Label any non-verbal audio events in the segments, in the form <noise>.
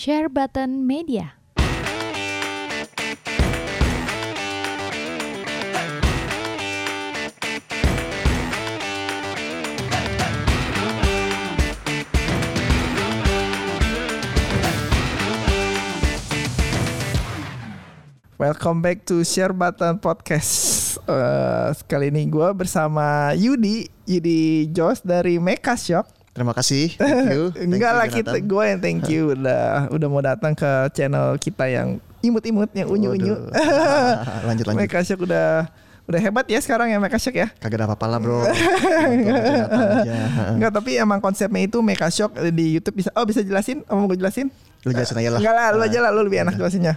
Share Button Media. Welcome back to Share Button Podcast. Eh, kali ini gue bersama Yudi, Yudi Jos dari Mecha Shop. Terima kasih. <laughs> Thank you. Thank Enggak you, lah kita, gue yang thank you <laughs> udah udah mau datang ke channel kita yang imut-imut, yang unyu-unyu. <laughs> Lanjut lanjut. Mecha Shop udah udah hebat ya sekarang ya Mecha Shop ya. Kagak ada apa-apa lah bro. Enggak, tapi emang konsepnya itu Mecha Shop di YouTube bisa. Oh bisa jelasin? Mau gue jelasin? Lu jelasin aja lah. Enggak lah, lu aja lah, lu lebih enak jelasinnya.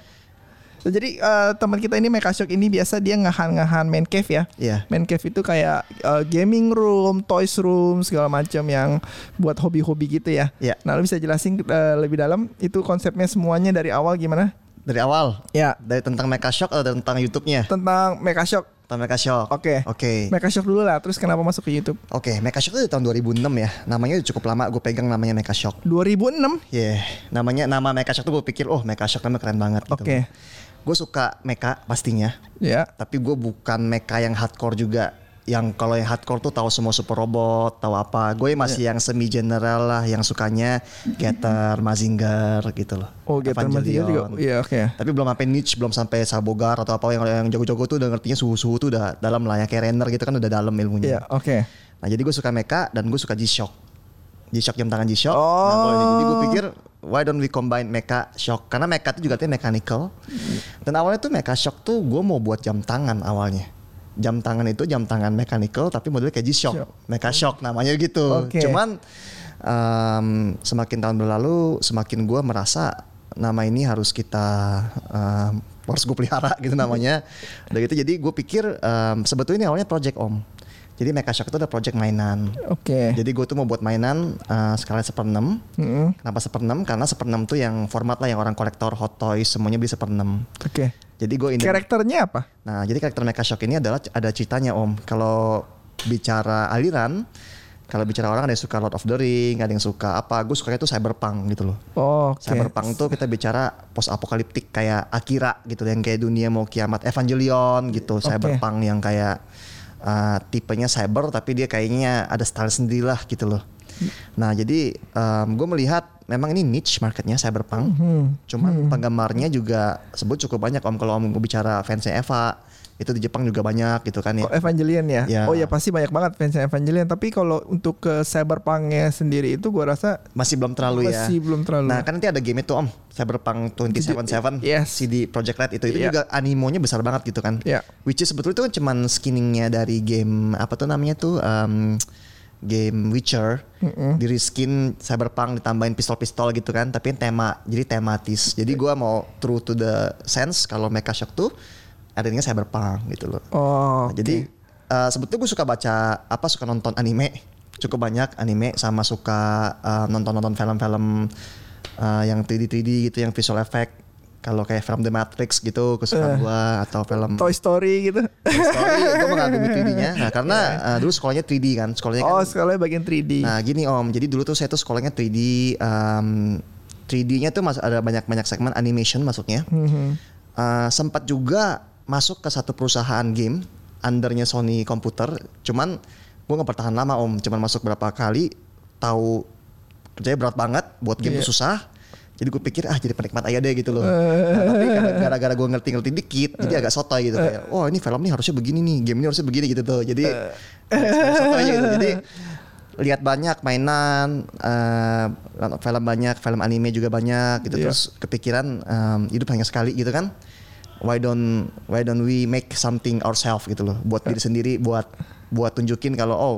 Jadi eh, teman kita ini Mecha Shock ini biasa dia ngahan-ngahan main cave ya. Iya. Main cave itu kayak eh, gaming room, toys room, segala macam yang buat hobi-hobi gitu ya. Iya. Nah, lu bisa jelasin eh, lebih dalam itu konsepnya semuanya dari awal gimana? Dari awal. Ya, Dari tentang Mecha Shock atau tentang YouTube-nya? tentang Mecha Shock. Tentang Mecha Shock. Oke. Oke. Mecha Shock dulu lah, terus kenapa masuk ke YouTube? Oke, Mecha Shock itu tahun 2006 ya. Namanya udah cukup lama gue pegang namanya Mecha Shock. 2006. Yeah, namanya nama Mecha Shock tuh gue pikir, oh Mecha Shock namanya keren banget gitu. Gue suka mecha pastinya, Ya. tapi gue bukan mecha yang hardcore juga. Yang kalau yang hardcore tuh tahu semua super robot, tahu apa. Gue masih yang semi general lah, yang sukanya Getter, Mazinger gitu loh. Oh, Getter Mazinger juga. Iya, oke. Tapi belum sampai niche, belum sampai Sabogar atau apa yang yang jago-jago tuh udah ngertinya suhu-suhu tuh udah dalam lah ya kayak Renner gitu kan udah dalam ilmunya. Iya, oke. Nah jadi gue suka mecha dan gue suka G-Shock. G-Shock jam tangan G-Shock. Oh. Nah, jadi gue pikir why don't we combine mecha shock karena mecha itu juga artinya mechanical. Dan awalnya tuh mecha shock tuh gue mau buat jam tangan awalnya. Jam tangan itu jam tangan mechanical tapi modelnya kayak G-Shock. Shock. Mecha shock namanya gitu. Oke. Cuman em, semakin tahun berlalu semakin gue merasa nama ini harus kita em, harus gue pelihara <laughs> gitu namanya. Udah gitu jadi gue pikir em, sebetulnya ini awalnya project om. Jadi Mecha Shock itu ada project mainan. Oke. Jadi gue tuh mau buat mainan uh, skala seperenam. Mm-mm. Kenapa seperenam? Karena seperenam tuh yang format lah yang orang kolektor hot toys semuanya beli seperenam. Oke. Jadi gue ini. Karakternya apa? Nah jadi karakter Mecha Shock ini adalah ada ceritanya om. Kalau bicara aliran, kalau bicara orang ada yang suka Lord of the Ring, ada yang suka apa? Gue sukanya tuh cyberpunk gitu loh. Oh, oke. Cyberpunk tuh kita bicara post apokaliptik kayak Akira gitu yang kayak dunia mau kiamat Evangelion gitu. Cyberpunk yang kayak uh, tipenya cyber tapi dia kayaknya ada style sendiri lah gitu loh. Nah jadi gue melihat memang ini niche marketnya cyberpunk. Cuman penggemarnya juga sebut cukup banyak om kalau om bicara fansnya Eva itu di Jepang juga banyak gitu kan ya. Oh, Evangelion ya? Ya. Oh ya pasti banyak banget fans Evangelion. Tapi kalau untuk ke Cyberpunk-nya sendiri itu gua rasa Masih belum terlalu ya. masih belum terlalu. Nah kan nanti ada game itu om Cyberpunk 2077 Yes. CD Project Red itu itu Iya. juga animonya besar banget gitu kan. Iya. Which is sebetulnya itu kan cuman skinningnya dari game apa tuh namanya tuh um, game Witcher di reskin Cyberpunk ditambahin pistol-pistol gitu kan tapi tema jadi tematis jadi gua mau true to the sense kalau Mecha Shock tuh adanya Cyberpunk gitu loh oh, Nah, Jadi eh, sebetulnya gue suka baca apa suka nonton anime cukup banyak anime sama suka eh, nonton-nonton film-film eh, yang 3D 3D gitu yang visual effect kalau kayak film The Matrix gitu kesukaan gua atau film Toy Story gitu. Story gue mengagumi 3D-nya nah <laughs> karena eh, dulu sekolahnya 3D kan sekolahnya oh, kan sekali bagian 3D. Nah gini om, jadi dulu tuh saya tuh sekolahnya 3D, um, 3D-nya tuh mas ada banyak-banyak segmen animation masuknya. Mhm. Uh, sempat juga masuk ke satu perusahaan game undernya Sony komputer, cuman gue nggak bertahan lama om, cuman masuk berapa kali, tahu kerjanya berat banget, buat game Iya. tuh susah. Jadi gue pikir ah jadi penikmat aja deh gitu loh. Nah, tapi <laughs> gara-gara gue ngerti-ngerti dikit, jadi agak sotoy gitu kayak, oh ini film ini harusnya begini nih, game ini harusnya begini gitu tuh. Jadi agak sotoy aja gitu. <laughs> Jadi lihat banyak mainan, eh, film banyak, film anime juga banyak gitu. Iya. Terus kepikiran em, hidup hanya sekali gitu kan. Why don't why don't we make something ourselves gitu loh, buat diri sendiri, buat buat tunjukin kalau oh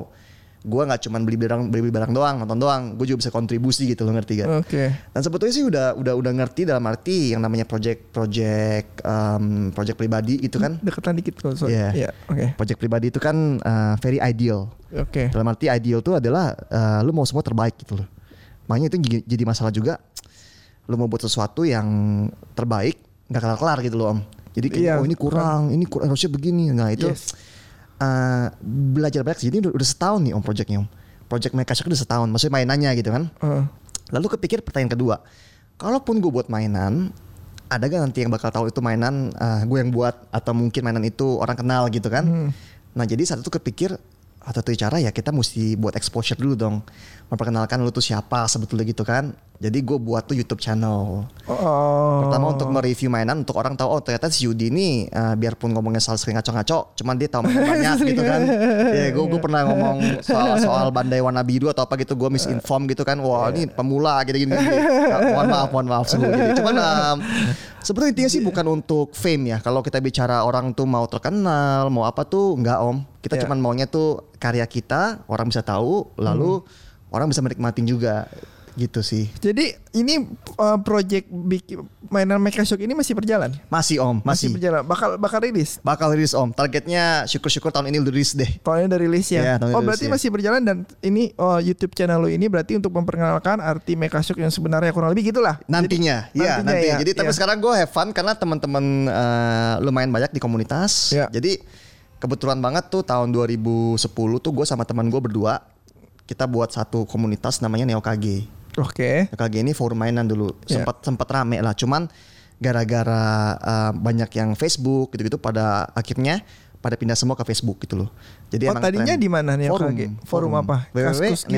gue nggak cuman beli barang beli barang doang nonton doang gue juga bisa kontribusi gitu loh ngerti gak Oke. dan sebetulnya sih udah udah udah ngerti dalam arti yang namanya project project em, project pribadi itu kan Deketan dikit kalau sorry. Iya. Iya, oke. project pribadi itu kan eh, very ideal Oke. dalam arti ideal itu adalah eh, lu mau semua terbaik gitu loh makanya itu jadi masalah juga lu mau buat sesuatu yang terbaik nggak kelar kelar gitu loh om. Jadi kayak Iya, oh ini kurang. ini kurang harusnya begini. Nah itu Yes. eh, belajar banyak ini udah, setahun nih om projectnya om. Project Shock udah setahun maksudnya mainannya gitu kan. Uh, lalu kepikir pertanyaan kedua kalaupun gue buat mainan ada gak nanti yang bakal tahu itu mainan uh, gue yang buat atau mungkin mainan itu orang kenal gitu kan? Hmm. nah jadi saat itu kepikir atau tuh cara ya kita mesti buat exposure dulu dong. Memperkenalkan lu tuh siapa sebetulnya gitu kan jadi gue buat tuh YouTube channel Oh. Pertama untuk mereview mainan untuk orang tahu oh ternyata si Yudi ini uh, biarpun ngomongnya soal sering ngaco-ngaco, cuman dia tahu banyak <laughs> gitu kan. Ya gue gue pernah ngomong soal soal bandai warna biru atau apa gitu, gue misinform gitu kan. Wah ini pemula gitu gini. mohon maaf, mohon maaf semua. Gitu. Cuman um, sebetulnya intinya sih bukan untuk fame ya. Kalau kita bicara orang tuh mau terkenal, mau apa tuh enggak om. Kita Ya. cuman maunya tuh karya kita orang bisa tahu, lalu orang bisa menikmatin juga gitu sih. Jadi ini uh, project bikin mainan Shock ini masih berjalan? Masih om, Masih masih. berjalan. Bakal bakal rilis. Bakal rilis om. Targetnya syukur-syukur tahun ini rilis deh. Tahunnya dari rilis ya. Iya, tahunnya oh berarti ya. masih berjalan dan ini oh, YouTube channel lo ini berarti untuk memperkenalkan arti Shock yang sebenarnya kurang lebih gitulah. Nantinya, Jadi- ya nantinya nanti. ya, Jadi tapi ya. sekarang gue have fun karena teman-teman eh, lumayan banyak di komunitas. Ya. Jadi kebetulan banget tuh tahun 2010 tuh gue sama teman gue berdua kita buat satu komunitas namanya Neo KG. Oke. Neo KG ini forum mainan dulu. Ya. Sempat sempat rame lah. Cuman gara-gara eh, banyak yang Facebook gitu-gitu pada akhirnya pada pindah semua ke Facebook gitu loh. Jadi Oh, emang tadinya di mana Neo forum, KG? Forum apa? Kaskus gitu?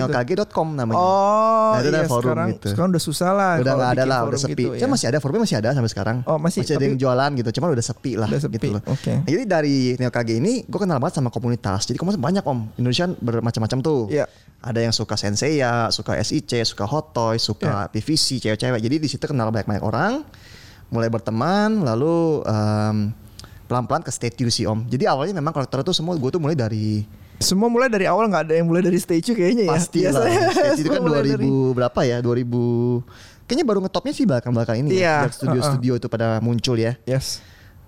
namanya. Oh Nah, itu iya ada forum sekarang gitu. sekarang udah susah lah. udah nggak ada lah, forum udah sepi. gitu, Cuma ya. masih ada forumnya masih ada sampai sekarang. Oh, masih, ada tapi- yang jualan gitu, cuman udah sepi lah Udah sepi, gitu loh. oke. Nah, jadi dari Neo KG ini gue kenal banget sama komunitas. Jadi komunitas banyak om. Indonesia bermacam-macam tuh. Iya. Ada yang suka Senseiya, suka SIC, suka Hot Toys, suka Iya. PVC, cewek-cewek. Jadi di situ kenal banyak-banyak orang, mulai berteman, lalu em, pelan-pelan ke statue sih om. Jadi awalnya memang kolektor itu semua gue tuh mulai dari Semua mulai dari awal nggak ada yang mulai dari statue kayaknya ya. pasti lah. <laughs> Statue itu kan semua mulai 2000 dari- berapa ya? 2000 Kayaknya baru ngetopnya sih belakang-belakang ini Iya, ya. uh-uh. Studio-studio itu pada muncul ya. Yes.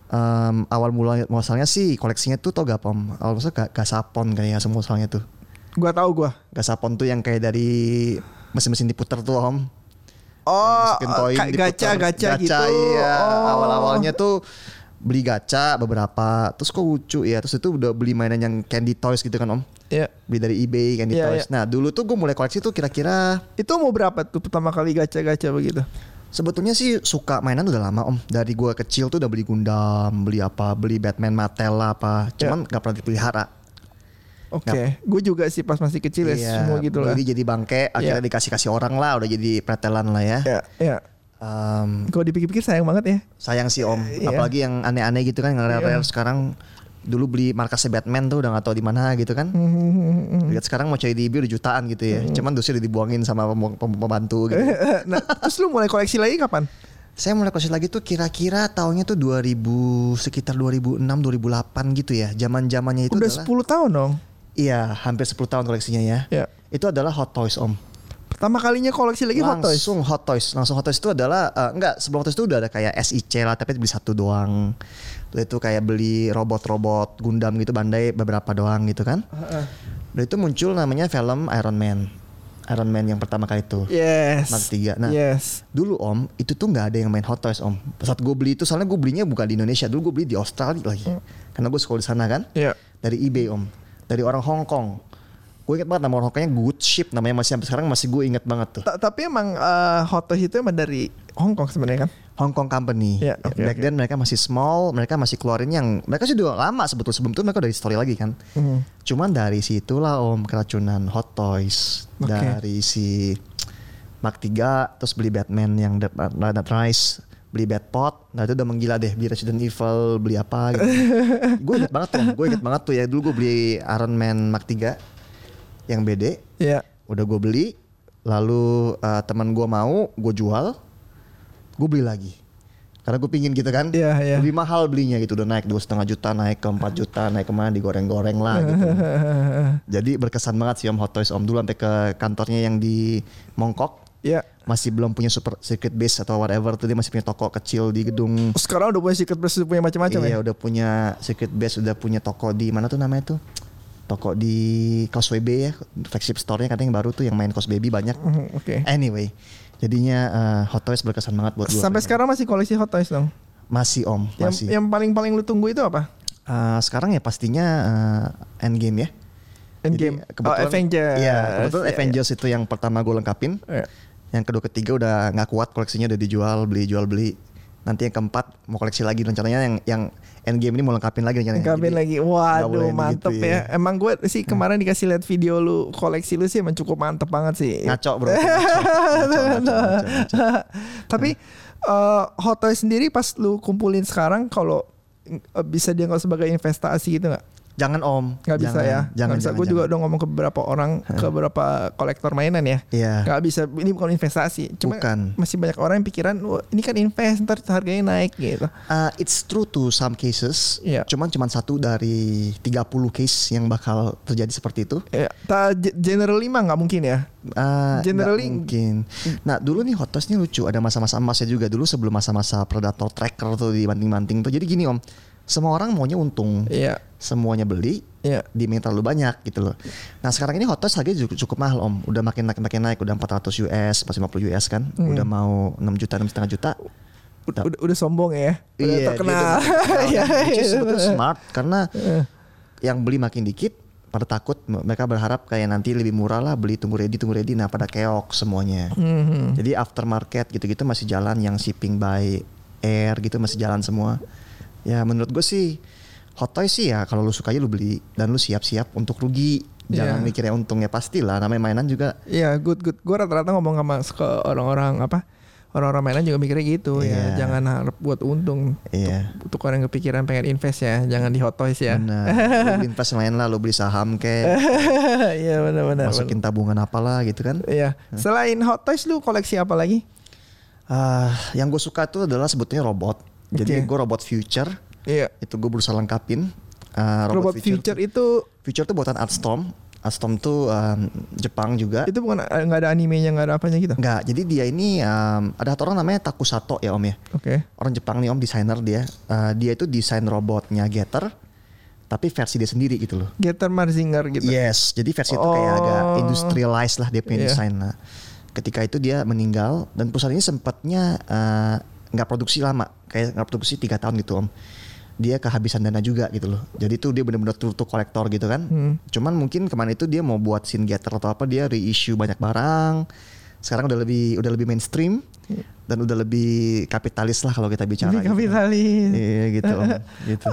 Em, awal mula muasalnya sih koleksinya tuh tau gak pom awal masa gak gasapon kayaknya semua muasalnya tuh Gua tahu gua. gasapon tuh yang kayak dari mesin-mesin diputer tuh om Oh, koin diputer. gacha gacha gitu. iya Oh. awal-awalnya tuh beli gacha beberapa terus kok lucu ya terus itu udah beli mainan yang candy toys gitu kan om Iya. beli dari eBay candy Iya, toys nah dulu tuh gue mulai koleksi tuh kira-kira Itu mau berapa tuh pertama kali gacha-gacha begitu? Sebetulnya sih suka mainan udah lama om. Dari gua kecil tuh udah beli Gundam, beli apa, beli Batman Mattel lah apa. Ya. Cuman nggak pernah dipelihara. Oke, gue juga sih pas masih kecil ya Iya, semua gitu lah. beli jadi bangke, akhirnya Iya. dikasih kasih orang lah, udah jadi pretelan lah ya. Ya, ya. Em, Kalau dipikir-pikir sayang banget ya. sayang sih om, Iya. apalagi yang aneh-aneh gitu kan, yang rare-rare sekarang. Dulu beli markasnya Batman tuh udah gak tahu di mana gitu kan. <laughs> Lihat sekarang mau cari di eBay udah jutaan gitu ya. Cuman dosnya udah dibuangin sama pem- pem- pembantu gitu. <laughs> nah, terus lu mulai koleksi lagi kapan? Saya mulai koleksi lagi tuh kira-kira tahunnya tuh 2000 sekitar 2006 2008 gitu ya. Zaman-zamannya itu Udah adalah 10 tahun dong. Iya, hampir 10 tahun koleksinya ya. Ya. Itu adalah Hot Toys Om. Pertama kalinya koleksi lagi Hot Toys. Langsung Hot Toys. Langsung Hot Toys itu adalah eh, enggak sebelum Hot Toys itu udah ada kayak SIC lah, tapi beli satu doang. Lalu itu kayak beli robot-robot Gundam gitu, Bandai beberapa doang gitu kan. Lalu itu muncul namanya film Iron Man. Iron Man yang pertama kali itu. Yes. Mark 3. Nah, yes. dulu Om, itu tuh nggak ada yang main Hot Toys Om. Saat gue beli itu, soalnya gue belinya bukan di Indonesia, dulu gue beli di Australia lagi. Karena gue sekolah di sana kan. Ya. Dari eBay Om. Dari orang Hong Kong. Gue inget banget nama orang Good Ship namanya masih sampai sekarang masih gue inget banget tuh. Ta- Tapi emang Hot Toys itu emang dari Hong Kong sebenarnya kan? Hong Kong Company. Ya, oke, Back oke. then mereka masih small, mereka masih keluarin yang mereka sih udah lama sebetulnya sebelum itu mereka udah story lagi kan. Mhm. Cuman dari situlah Om keracunan Hot Toys Oke. dari si Mark 3 terus beli Batman yang Dark Knight Rise beli Batpot, nah itu udah menggila deh beli Resident Evil, beli apa gitu. <laughs> gue inget banget tuh, gue inget banget tuh ya dulu gue beli Iron Man Mark 3 yang BD, Ya. udah gue beli, lalu eh, teman gue mau, gue jual, gue beli lagi. Karena gue pingin gitu kan, Iya, iya. lebih mahal belinya gitu, udah naik dua setengah juta, naik ke 4 juta, naik ke mana digoreng-goreng lah gitu. <laughs> Jadi berkesan banget sih Om Hot Toys Om dulu sampai ke kantornya yang di Mongkok ya. masih belum punya super secret base atau whatever tuh dia masih punya toko kecil di gedung Sekarang udah punya secret base, udah punya macam-macam iya ya. udah punya secret base udah punya toko di mana tuh namanya tuh toko di Bay ya flagship store-nya katanya yang baru tuh yang main Cos Baby banyak Mhm, Oke. anyway jadinya eh, Hot Toys berkesan banget buat gue Sampai sekarang masih koleksi Hot Toys dong. masih om Yang masih yang paling-paling lu tunggu itu apa? Eh, sekarang ya pastinya eh, Endgame ya Endgame. Jadi, Oh, Avengers. Iya, kebetulan Iya, Avengers itu yang pertama gue lengkapin. iya. Yang kedua ketiga udah nggak kuat koleksinya udah dijual beli jual beli. Nanti yang keempat mau koleksi lagi rencananya yang yang endgame ini mau lengkapin lagi rencananya. Lengkapin Jadi, lagi. Waduh, gitu mantep ya. ya. Emang gue sih kemarin dikasih lihat video lu koleksi lu sih emang cukup mantep banget sih. Ngaco bro. <laughs> Ngaco, ngaco, ngaco, ngaco, ngaco. Tapi eh, Hot Toys sendiri pas lu kumpulin sekarang kalau eh, bisa dianggap sebagai investasi gitu nggak? Jangan om. Nggak bisa Jangan, ya. Jangan. Nggak bisa. Gue juga udah ngomong ke beberapa orang, ke beberapa kolektor mainan ya. Iya. Nggak bisa. Ini bukan investasi. Cuma Bukan. masih banyak orang yang pikiran, Wah, ini kan invest, ntar harganya naik gitu. Uh, it's true to some cases. Iya. Cuman cuman satu dari 30 case yang bakal terjadi seperti itu. Ya, ta, ge- generally mah nggak mungkin ya. Uh, Generally- mungkin. Nah dulu nih Hot Toys nih lucu. Ada masa-masa emasnya juga dulu sebelum masa-masa Predator Tracker tuh dibanting-banting tuh. Jadi gini om, semua orang maunya untung. Iya. Semuanya beli, Iya. diminta terlalu banyak gitu loh. Nah sekarang ini Hot Toys harganya cukup, cukup mahal om. Udah makin naik makin naik. Udah 400 US, 450 US kan. Hmm. Udah mau 6 juta, 6,5 juta. Udah, udah, udah sombong ya. Udah Iya, dia terkenal. terkenal. <laughs> Iya, Which is iya. sebetulnya smart karena yang beli makin dikit pada takut mereka berharap kayak nanti lebih murah lah beli tunggu ready tunggu ready nah pada keok semuanya. Mhm. Jadi aftermarket gitu-gitu masih jalan yang shipping by air gitu masih jalan semua. Ya menurut gue sih Hot Toys sih ya kalau lu suka aja lu beli dan lu siap-siap untuk rugi. Jangan Iya. mikirnya untungnya pastilah namanya mainan juga Iya, good good. Gue rata-rata ngomong sama ke orang-orang apa? Orang-orang mainan juga mikirnya gitu ya. Iya. Jangan harap buat untung. Iya. Untuk orang yang kepikiran pengen invest ya, jangan di Hot Toys ya. Benar. <laughs> lu invest lain lah, lu beli saham kayak <laughs> Iya benar-benar. masukin tabungan apalah gitu kan. Iya. Selain Hot Toys lu koleksi apa lagi? Ah, yang gue suka tuh adalah sebetulnya robot. Jadi gue robot future Iya. itu gue berusaha lengkapin. Ah, Robot, Future, itu Future tuh buatan Artstorm. Artstorm tuh um, Jepang juga. itu bukan eh, nggak ada animenya nggak ada apanya gitu. Enggak, jadi dia ini um, ada satu orang namanya Takusato ya om ya. Oke. Orang Jepang nih om desainer dia. Ah, dia itu desain robotnya Getter, tapi versi dia sendiri gitu loh. Getter Marzinger gitu. Yes, jadi versi itu kayak Oh. agak industrialized lah dia punya Iya. desain. Nah, ketika itu dia meninggal dan perusahaan ini sempatnya nggak produksi lama, kayak nggak produksi tiga tahun gitu om. Dia kehabisan dana juga gitu loh. Jadi tuh dia benar-benar true to kolektor gitu kan. Hmm. Cuman mungkin kemarin itu dia mau buat scene getter atau apa dia reissue banyak barang. Sekarang udah lebih udah lebih mainstream dan udah lebih kapitalis lah kalau kita bicara. Ini gitu. kapitalis. Iya gitu om. <laughs> gitu.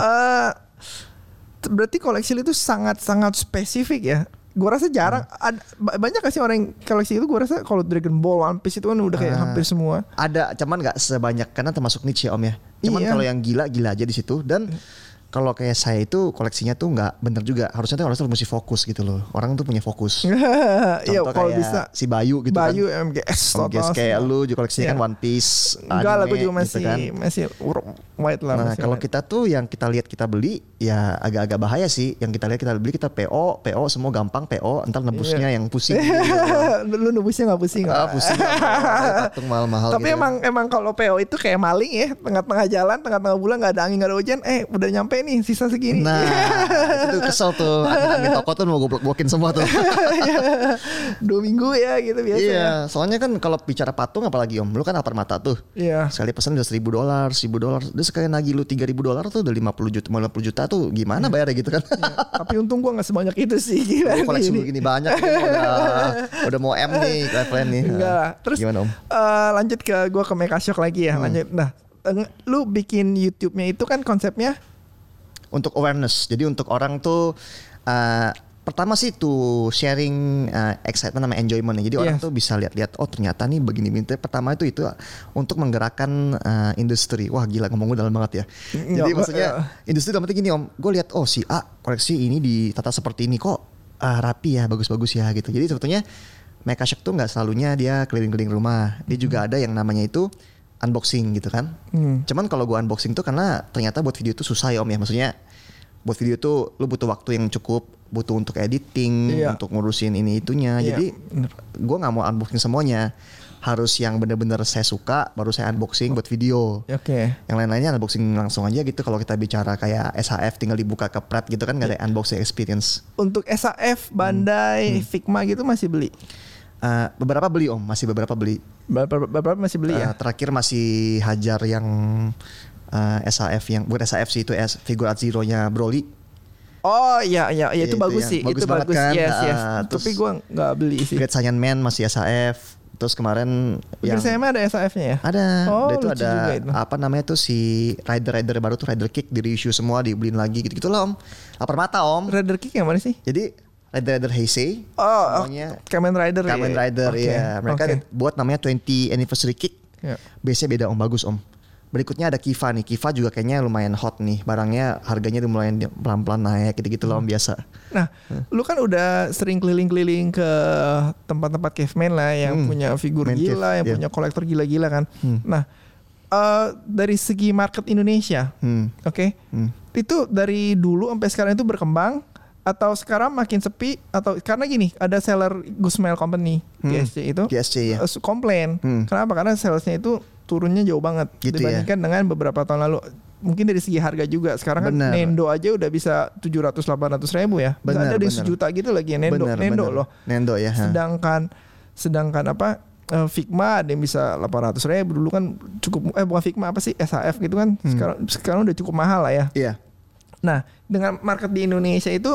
T- berarti koleksi itu sangat-sangat spesifik ya. Gue rasa jarang Hmm. ada, ba- banyak gak sih orang yang koleksi itu gue rasa kalau Dragon Ball, One Piece itu kan udah kayak Ah. hampir semua. Ada, cuman nggak sebanyak karena termasuk niche ya om ya. Cuman Iya. kalau yang gila gila aja di situ dan kalau kayak saya itu koleksinya tuh nggak bener juga. Harusnya tuh harusnya mesti fokus gitu loh. Orang tuh punya fokus. <laughs> Iya kalau kayak bisa si Bayu gitu Bayu kan. MGS Om Guys, total kayak lu juga koleksinya kan Iya. One Piece, Enggak lah gue anime juga masih gitu kan. masih white lah. Nah kalau white. kita tuh yang kita lihat kita beli ya agak-agak bahaya sih. Yang kita lihat kita beli kita PO, PO semua gampang PO. Ntar nebusnya yang pusing. <laughs> gitu. lu nubusnya nggak pusing ah, pusing. Patung mahal-mahal Tapi gitu. emang emang kalau PO itu kayak maling ya, tengah-tengah jalan, tengah-tengah bulan nggak ada angin nggak ada hujan, eh udah nyampe nih sisa segini. Nah, <laughs> itu kesel tuh. Admin toko tuh mau goblok-goblokin semua tuh. <laughs> Dua minggu ya gitu biasa. iya, ya. soalnya kan kalau bicara patung apalagi om, lu kan apar mata tuh. Iya. Sekali pesan udah seribu dolar, seribu dolar. Sekali nagih lu tiga ribu dolar tuh udah 50 juta, 50 juta tuh gimana bayarnya gitu kan? Tapi untung gua nggak sebanyak itu sih gila. Lu koleksi lu gini banyak, udah udah mau M nih levelnya nih. Enggak lah. Terus gimana om? eh, lanjut ke gua ke Mega Shock lagi ya. Lanjut. Nah, lu bikin YouTube-nya itu kan konsepnya Untuk awareness, jadi untuk orang tuh uh, pertama sih tuh sharing uh, excitement sama enjoyment Jadi orang Yes. tuh bisa lihat-lihat oh ternyata nih begini begini. Pertama itu itu untuk menggerakkan uh, industri. Wah gila ngomong gue dalam banget ya. Jadi Nggak, maksudnya eh. industri dalam arti gini om, gue lihat oh si A koleksi ini ditata seperti ini kok ah, rapi ya, bagus-bagus ya gitu. Jadi sebetulnya Mecha Shock tuh nggak selalunya dia keliling-keliling rumah. Dia juga ada yang namanya itu unboxing gitu kan. Hmm. Cuman kalau gua unboxing tuh karena ternyata buat video itu susah ya om ya. Maksudnya buat video tuh lu butuh waktu yang cukup, butuh untuk editing, Iya. untuk ngurusin ini itunya. Iya, Jadi gua nggak mau unboxing semuanya. Harus yang bener-bener saya suka baru saya unboxing buat video. Oke. Yang lain-lainnya unboxing langsung aja gitu. Kalau kita bicara kayak SHF tinggal dibuka ke pret gitu kan nggak ada unboxing experience. Untuk SAF, Bandai, Figma gitu masih beli. Eh, beberapa beli om, masih beberapa beli. Beberapa, beberapa masih beli ya. Eh, terakhir masih hajar yang eh, SAF yang bukan SAF sih itu S figur Zero-nya Broly. Oh iya iya iya itu Itu bagus yang sih. bagus itu bagus. kan. Yes yes. Tapi terus gua nggak beli sih. Great Saiyan Man masih SAF. Terus kemarin Yang yang ada SAF-nya ya? ada, Oh, itu ada itu. apa namanya tuh si rider-rider baru tuh rider kick di reissue semua dibeliin lagi gitu-gitu lah om. Lapar mata om. Rider Kick yang mana sih? Jadi rider-rider Heisei Oh, semuanya Kamen Rider ya? Kamen Rider ya. Mereka oke. buat namanya 20 anniversary kick. Ya. Biasanya beda om, bagus om. Berikutnya ada Kiva nih. Kiva juga kayaknya lumayan hot nih. Barangnya harganya udah mulai pelan-pelan naik gitu-gitu lah om biasa. Nah, lu kan udah sering keliling-keliling ke tempat-tempat caveman lah yang Hmm, punya figur main gila, cave, yang iya. punya kolektor gila-gila kan. Hmm. Nah, eh, dari segi market Indonesia, Hmm. oke, Hmm. itu dari dulu sampai sekarang itu berkembang atau sekarang makin sepi atau karena gini ada seller Gusmail Company Hmm. GSC itu GSC ya. eh, komplain. Hmm. Kenapa? Karena salesnya itu turunnya jauh banget Gitu ya. dibandingkan dengan beberapa tahun lalu. Mungkin dari segi harga juga. Sekarang kan Benar. Nendo aja udah bisa 700 800 ribu ya. Benar, ada di sejuta gitu lagi ya Nendo. Bener, Nendo bener. loh. Nendo ya. ha. Sedangkan sedangkan apa? eh, Figma ada yang bisa 800 ribu dulu kan cukup eh bukan Figma apa sih SAF gitu kan Hmm. sekarang sekarang udah cukup mahal lah ya. Iya. Nah dengan market di Indonesia itu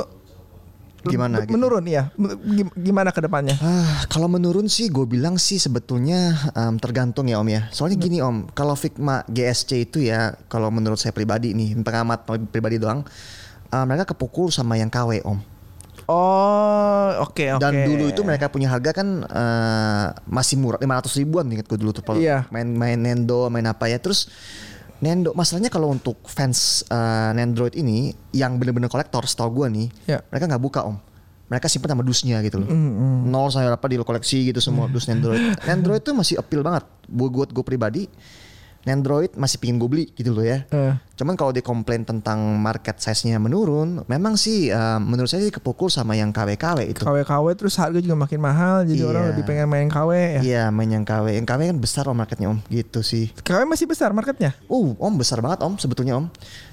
Gimana gitu? menurun ya Gim- gimana ke depannya? Ah, kalau menurun sih gue bilang sih sebetulnya em, tergantung ya Om ya. Soalnya gini Om, kalau Figma GSC itu ya kalau menurut saya pribadi nih, pengamat pribadi doang, eh, mereka kepukul sama yang KW Om. Oh oke oke. Dan dulu itu mereka punya harga kan eh, masih murah 500 ribuan ingat gue dulu tuh Iya. main main Nendo main apa ya terus Nendo masalahnya kalau untuk fans eh, Nendroid ini yang bener-bener kolektor setahu gue nih Ya. mereka nggak buka om. Mereka simpan sama dusnya gitu loh. Mm, nol saya apa di koleksi gitu semua dus Nendroid Nendroid <laughs> tuh masih appeal banget. Buat buat gue pribadi Nendroid masih pingin gue beli gitu loh ya Eh. Cuman kalau dia komplain tentang market size-nya menurun, memang sih eh, menurut saya sih kepukul sama yang KW-KW itu. KW-KW terus harga juga makin mahal jadi Iya. orang lebih pengen main KW ya. Iya, main yang KW. Yang KW kan besar om marketnya om, gitu sih. KW masih besar marketnya. Uh, om besar banget om sebetulnya om.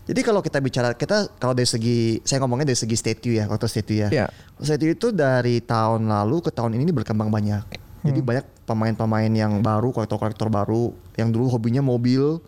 Jadi kalau kita bicara kita kalau dari segi saya ngomongnya dari segi statue ya, waktu statue ya. Iya. Statue itu dari tahun lalu ke tahun ini berkembang banyak. Jadi Hmm. banyak pemain-pemain yang baru, kolektor-kolektor baru yang dulu hobinya mobil.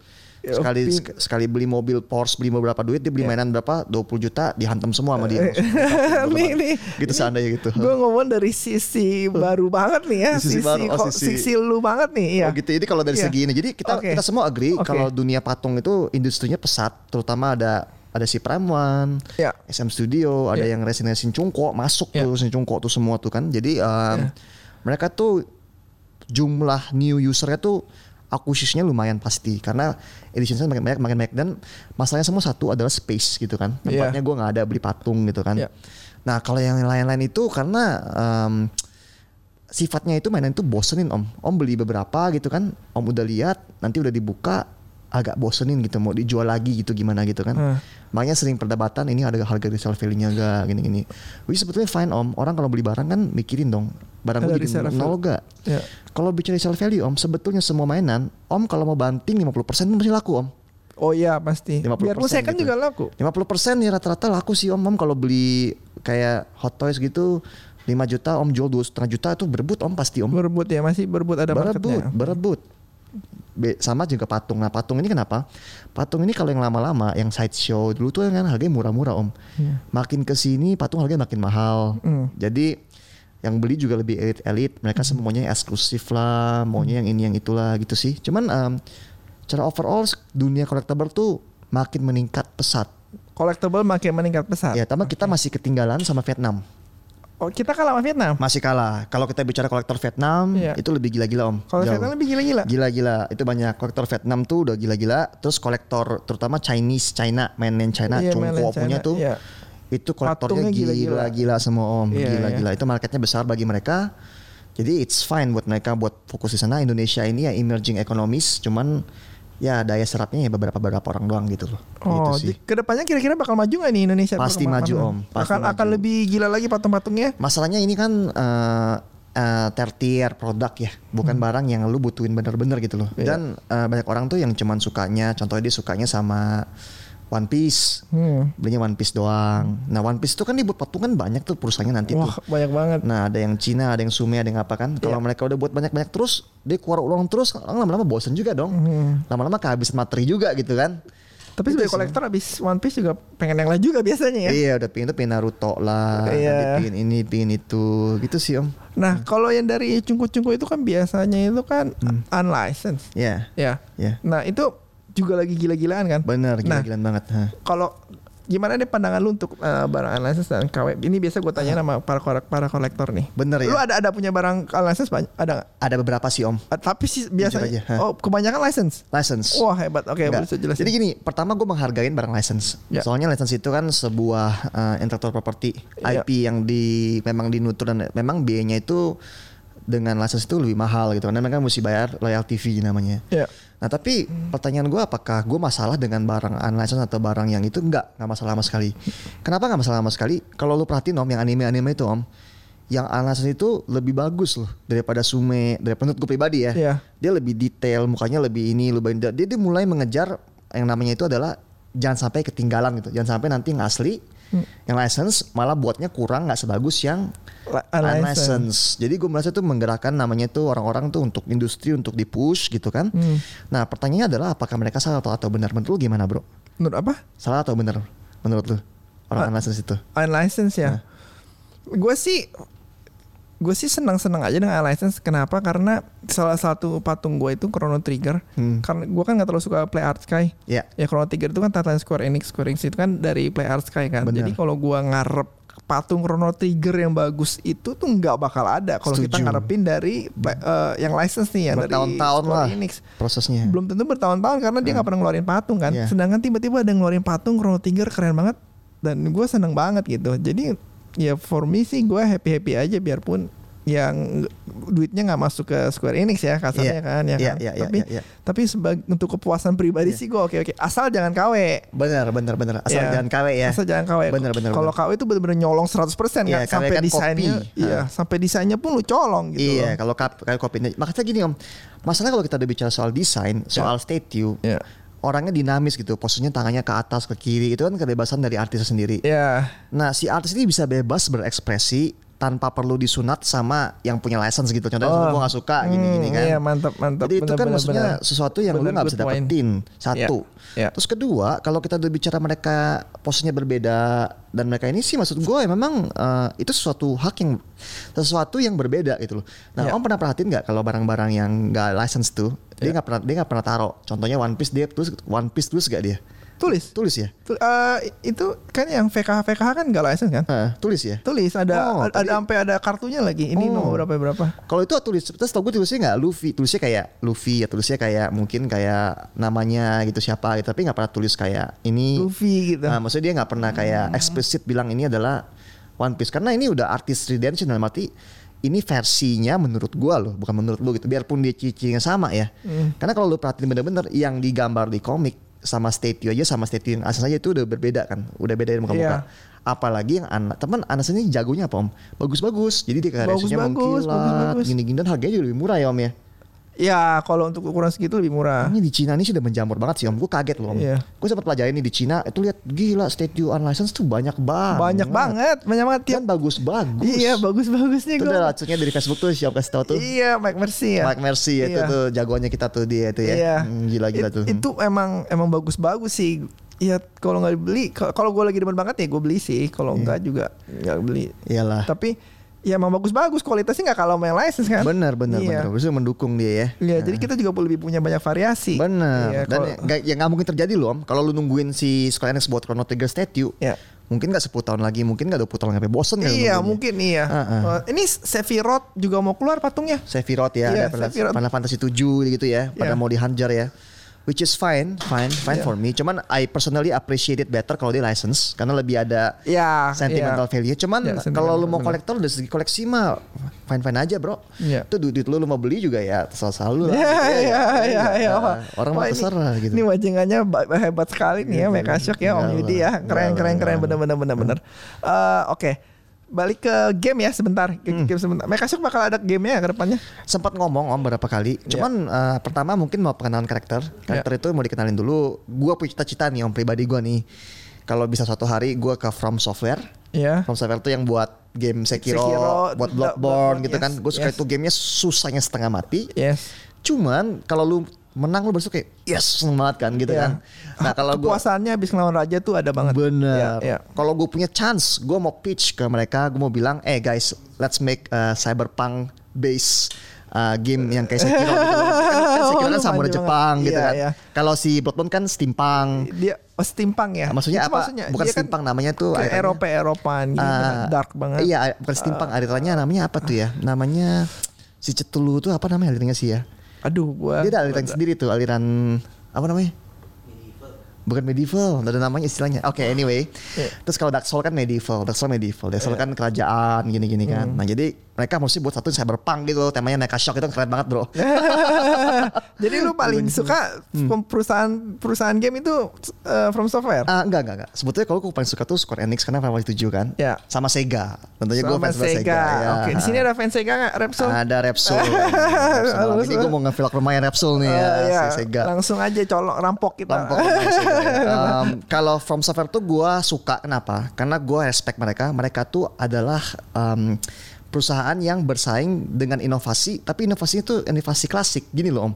Sekali sek- sekali beli mobil Porsche beli beberapa duit dia beli Ya. mainan berapa 20 juta dihantam semua sama dia. <laughs> nih nih. gitu seandainya gitu. Gue ngomong dari sisi baru banget nih ya, Di sisi baru, oh, sisi- sisi lu banget nih ya. Oh gitu. Jadi kalau dari Iya. segi ini, jadi kita Oke. kita semua agree Oke. kalau dunia patung itu industrinya pesat, terutama ada ada si One, Ya. SM Studio, ada Ya. yang resin-resin cungko masuk Ya. tuh resin cungko tuh semua tuh kan. Jadi um, Ya. Mereka tuh jumlah new usernya tuh akuisisinya lumayan pasti. Karena editionnya makin banyak makin banyak. Dan masalahnya semua satu adalah space gitu kan. Iya. tempatnya gua nggak ada beli patung gitu kan. Iya. nah kalau yang lain-lain itu karena um, sifatnya itu mainan itu bosenin om. Om beli beberapa gitu kan. Om udah lihat nanti udah dibuka agak bosenin gitu mau dijual lagi gitu gimana gitu kan Hmm. makanya sering perdebatan ini ada harga resale value-nya gak gini-gini which sebetulnya fine om orang kalau beli barang kan mikirin dong barang gue jadi nol gak Ya. kalau bicara resale value om sebetulnya semua mainan om kalau mau banting 50% itu masih laku om Oh iya pasti. 50% Biarpun second gitu. juga laku. 50% ya rata-rata laku sih om om kalau beli kayak hot toys gitu 5 juta om jual dua setengah juta itu berebut om pasti om Berebut ya masih berebut ada berebut marketnya. berebut Be- sama juga patung. Nah patung ini kenapa? Patung ini kalau yang lama-lama yang sideshow dulu tuh kan harganya murah-murah om. Iya. makin ke sini patung harganya makin mahal. Hmm. jadi yang beli juga lebih elit-elit mereka semuanya yang eksklusif lah maunya yang ini yang itulah gitu sih. Cuman em, secara overall dunia collectible tuh makin meningkat pesat. Collectible makin meningkat pesat. ya tambah kita masih ketinggalan sama Vietnam Oh kita kalah sama Vietnam. masih kalah kalau kita bicara kolektor Vietnam Iya. itu lebih gila-gila om Kalau. Vietnam lebih gila-gila. Gila-gila, itu banyak kolektor Vietnam tuh udah gila-gila. Terus kolektor terutama Chinese, China, mainland China, Iya, mainland punya tuh. iya. Itu kolektornya gila-gila. semua om, Iya, gila-gila. Itu marketnya besar bagi mereka. Jadi it's fine buat mereka buat fokus di sana. Indonesia ini ya emerging economies, cuman ya daya serapnya ya beberapa beberapa orang doang gitu loh. Oh, gitu sih. ke depannya kira-kira bakal maju nggak nih Indonesia? Pasti maju, Om. Pasti akan akan maju. lebih gila lagi patung-patungnya. Masalahnya ini kan eh eh, tertier produk ya, bukan barang yang lu butuhin bener-bener gitu loh. Hmm. Iya. Dan eh, banyak orang tuh yang cuman sukanya, contohnya dia sukanya sama One Piece, Hmm. belinya One Piece doang. Nah One Piece itu kan dibuat patungan banyak tuh perusahaannya nanti Wah tuh. banyak banget. Nah ada yang Cina, ada yang Sume, ada yang apa kan. Kalau Iya. mereka udah buat banyak-banyak terus, dia keluar ulang terus, lama-lama bosen juga dong. Hmm. Lama-lama kehabisan materi juga gitu kan. Tapi sebagai kolektor abis One Piece juga pengen yang lain juga biasanya ya. Iya udah pingin tuh pingin Naruto lah, Iya. pingin ini, pingin itu, gitu sih om. Nah, kalau yang dari cungku-cungku itu kan biasanya itu kan Hmm. unlicensed. Ya, Ya. ya, Nah, itu juga lagi gila-gilaan kan. bener Nah. gila-gilaan banget. Hah. Kalau gimana deh pandangan lu untuk eh, barang unlicensed dan KW? Ini biasa gue tanya sama para kolek- para kolektor nih. Bener Lu ya. ada ada punya barang unlicensed banyak? Ada nggak? Ada beberapa sih om, Ah, Tapi sih biasanya aja, oh kebanyakan license. license. Wah hebat. Oke, Enggak. boleh jelasin. Jadi gini, pertama gue menghargain barang license. Ya. Soalnya license itu kan sebuah uh, intellectual property Ya. IP yang di memang dinutur dan memang biayanya itu dengan license itu lebih mahal gitu karena mereka mesti bayar royalty fee namanya. Ya. Nah tapi pertanyaan gue apakah gue masalah dengan barang unlicensed atau barang yang itu enggak nggak masalah sama sekali. Kenapa nggak masalah sama sekali? Kalau lu perhatiin om yang anime-anime itu om, yang unlicensed itu lebih bagus loh daripada Sume, daripada menurut gue pribadi ya. Iya. Dia lebih detail, mukanya lebih ini, lebih dia, dia mulai mengejar yang namanya itu adalah jangan sampai ketinggalan gitu, jangan sampai nanti yang asli, yang license malah buatnya kurang nggak sebagus yang unlicensed. unlicensed. Jadi gue merasa itu menggerakkan namanya itu orang-orang tuh untuk industri untuk di push gitu kan. Hmm. Nah pertanyaannya adalah apakah mereka salah atau, atau benar? Menurut lu gimana bro? Menurut apa? Salah atau benar? Menurut lu orang unlicensed itu? Unlicensed ya. Gue sih gue sih senang-senang aja dengan unlicensed. Kenapa? Karena salah satu patung gue itu Chrono Trigger. Hmm. Karena gue kan nggak terlalu suka Play Art Sky. Ya. Ya Chrono Trigger itu kan tatan Square Enix. Square Enix itu kan dari Play Art Sky kan. Benar. Jadi kalau gue ngarep patung Chrono Trigger yang bagus itu tuh nggak bakal ada kalau kita ngarepin dari eh, yang license nih dari Bertahun-tahun lah Enix. prosesnya. Belum tentu bertahun-tahun karena dia nggak pernah ngeluarin patung kan. Iya. Sedangkan tiba-tiba ada ngeluarin patung Chrono Trigger keren banget dan gue seneng banget gitu. Jadi ya for me sih gue happy happy aja biarpun yang duitnya nggak masuk ke Square Enix ya kasarnya Iya. kan ya Iya, kan. iya, iya, tapi iya, iya. tapi sebagai untuk kepuasan pribadi sih gue oke oke asal jangan KW. Benar, benar, benar. Asal Iya. jangan KW ya. Asal jangan KW. Benar, benar, Kalau. KW itu benar-benar nyolong 100% Iya, kan KW sampai kan desainnya kopi. iya, Ah. sampai desainnya pun lu colong gitu. Iya, loh. kalau kayak kopi. Makanya gini om, masalah kalau kita udah bicara soal desain, soal statue, Iya. Orangnya dinamis gitu, posisinya tangannya ke atas ke kiri, itu kan kebebasan dari artis sendiri. Iya. Nah, si artis ini bisa bebas berekspresi tanpa perlu disunat sama yang punya license gitu. Contohnya Oh. gue gak suka gini-gini Hmm, kan. Iya, mantap mantap. Jadi itu Benar, kan benar, maksudnya benar. sesuatu yang lu Benar, nggak bisa good point. dapetin. Satu. Iya. Terus kedua, kalau kita udah bicara mereka posisinya berbeda dan mereka ini sih maksud gue ya memang eh, itu sesuatu hak yang sesuatu yang berbeda gitu loh. Nah, Iya. om pernah perhatiin nggak kalau barang-barang yang nggak license tuh dia Iya. nggak pernah dia nggak pernah taruh. Contohnya One Piece dia tulis One Piece tulis gak dia? Tulis. Tulis ya? Tu- eh, itu kan yang VKH VKH kan nggak license kan? Hah, tulis ya? Tulis ada Oh, ada sampai ada kartunya lagi. Ini Oh. nomor berapa berapa? Kalau itu tulis, terus tau gue tulisnya nggak Luffy, tulisnya kayak Luffy ya tulisnya kayak mungkin kayak namanya gitu siapa gitu, tapi nggak pernah tulis kayak ini. Luffy gitu. Nah, maksudnya dia nggak pernah kayak eksplisit bilang ini adalah One Piece karena ini udah artis redemption dalam arti ini versinya menurut gua loh, bukan menurut lu gitu. Biarpun dia cicinya sama ya. Karena kalau lu perhatiin bener-bener yang digambar di komik sama statue aja sama statue yang asal saja itu udah berbeda kan, udah beda dari muka-muka. Iya. Apalagi yang anak teman anak ini jagonya apa om? Bagus-bagus. Jadi dia Bagus, kreasinya bagus, mengkilat, bagus, bagus. gini-gini dan harganya juga lebih murah ya om ya. Ya kalau untuk ukuran segitu lebih murah. Ini di Cina ini sudah menjamur banget sih om. Gue kaget loh om. Iya. Gue sempat pelajarin nih di Cina itu lihat gila statue unlicensed tuh banyak banget. Banyak banget, banyak banget. Dan bagus-bagus. Iya bagus-bagusnya Itu gue. udah racunnya dari Facebook tuh siapa kasih tau tuh. Iya Mike Mercy ya. Mike Mercy ya, itu Iya. tuh jagoannya kita tuh dia itu ya. Iya. Hmm, Gila-gila It- tuh. Itu emang emang bagus-bagus sih. Ya kalau nggak dibeli, kalau- gue lagi demen banget ya gue beli sih. Kalau Iya. enggak juga nggak beli. Iyalah. Tapi ya emang bagus-bagus kualitasnya nggak kalau main license kan. Bener bener Iya. bener. Bisa mendukung dia ya. Iya, jadi kita juga lebih punya banyak variasi. Bener. Iya, Dan kalau- ya, nggak- ya nggak mungkin terjadi loh om. Kalau lu nungguin si Square Enix buat Chrono Trigger statue. Ya. Mungkin nggak 10 tahun lagi, mungkin nggak 20 tahun lagi. Bosen kan Iya, mungkin iya. Heeh. Uh, ini Sephiroth juga mau keluar patungnya. Sephiroth ya, Iya, ada Sephiroth. Final Fantasy 7 gitu ya, pada Iya. mau dihajar ya. Which is fine, fine, fine Iya. for me. Cuman I personally appreciate it better kalau di license karena lebih ada Ya, sentimental iya. value. Cuman Ya, kalau lu mau kolektor dari segi koleksi mah fine fine aja bro. Iya. Itu duit, duit lu lu mau beli juga ya terserah lu lah. Iya, gitu ya. iya, iya, iya. Orang mah ini- terserah gitu. Ini wajingannya ba- hebat sekali nih ya, Meka Shock ya Om Enggak Yudi lah, ya. Keren, enggak keren, lah, keren, enggak bener, bener, bener, bener. Eh, Oke, balik ke game ya sebentar. Ke Hmm. game sebentar. Shock bakal ada game ya ke depannya. sempat ngomong om beberapa kali. Iya. Cuman eh, pertama mungkin mau pengenalan karakter. Karakter itu mau dikenalin dulu. Gua punya cita-cita nih om pribadi gua nih. Kalau bisa suatu hari gua ke From Software. Iya. From Software itu yang buat game Sekiro, Sekiro, buat Bloodborne Bloodborne, gitu yes, kan. Gue suka yes. itu gamenya susahnya setengah mati. Yes. Cuman kalau lu menang lu kayak yes seneng banget kan gitu Iya. kan. Nah kalau Kepuasannya habis ngelawan raja tuh ada banget. Bener. Iya, iya. Kalau gue punya chance, gue mau pitch ke mereka, gue mau bilang, eh guys, let's make a cyberpunk base uh, game yang kayak Sekiro gitu. Kan, kan <laughs> Sekiro kan samurai manja Jepang banget. gitu Iya, kan. iya. Kalau si Bloodborne kan steampunk. Dia oh, steampunk ya. Maksudnya Itu apa? Bukan dia kan steampunk namanya tuh. kayak Eropa Eropaan gitu Uh, kan, dark banget. Iya, bukan steampunk. alirannya namanya apa tuh ya? Namanya si Cetulu tuh apa namanya alirannya sih ya? Aduh gua. Dia ada aliran sendiri tuh, aliran apa namanya? Bukan medieval, ada namanya istilahnya. Oke, anyway. Iya. Terus kalau Dark Soul kan medieval, Dark Soul medieval, Dark Soul kan kerajaan gini-gini kan. Hmm. Nah jadi mereka mesti buat satu cyberpunk gitu, loh, temanya Mecha Shock itu keren banget bro. <laughs> Jadi lu paling suka Hmm. perusahaan perusahaan game itu uh, From Software. Ah enggak enggak enggak. Sebetulnya kalau gue paling suka tuh Square Enix karena Final Fantasy 7 kan. Ya. Sama Sega. Tentunya gue fans banget Sega. ya. Oke, di sini ada fans Sega nggak? Repsol? Ada Repsol. <laughs> Jadi gue mau nge-vlog lumayan Repsol nih ya, Oh, iya. si Sega. Langsung aja colok rampok kita. Lumayan Sega ya. <laughs> Um, Kalau From Software tuh gue suka kenapa? Karena gue respect mereka. Mereka tuh adalah um, perusahaan yang bersaing dengan inovasi, tapi inovasinya tuh inovasi klasik. Gini loh om,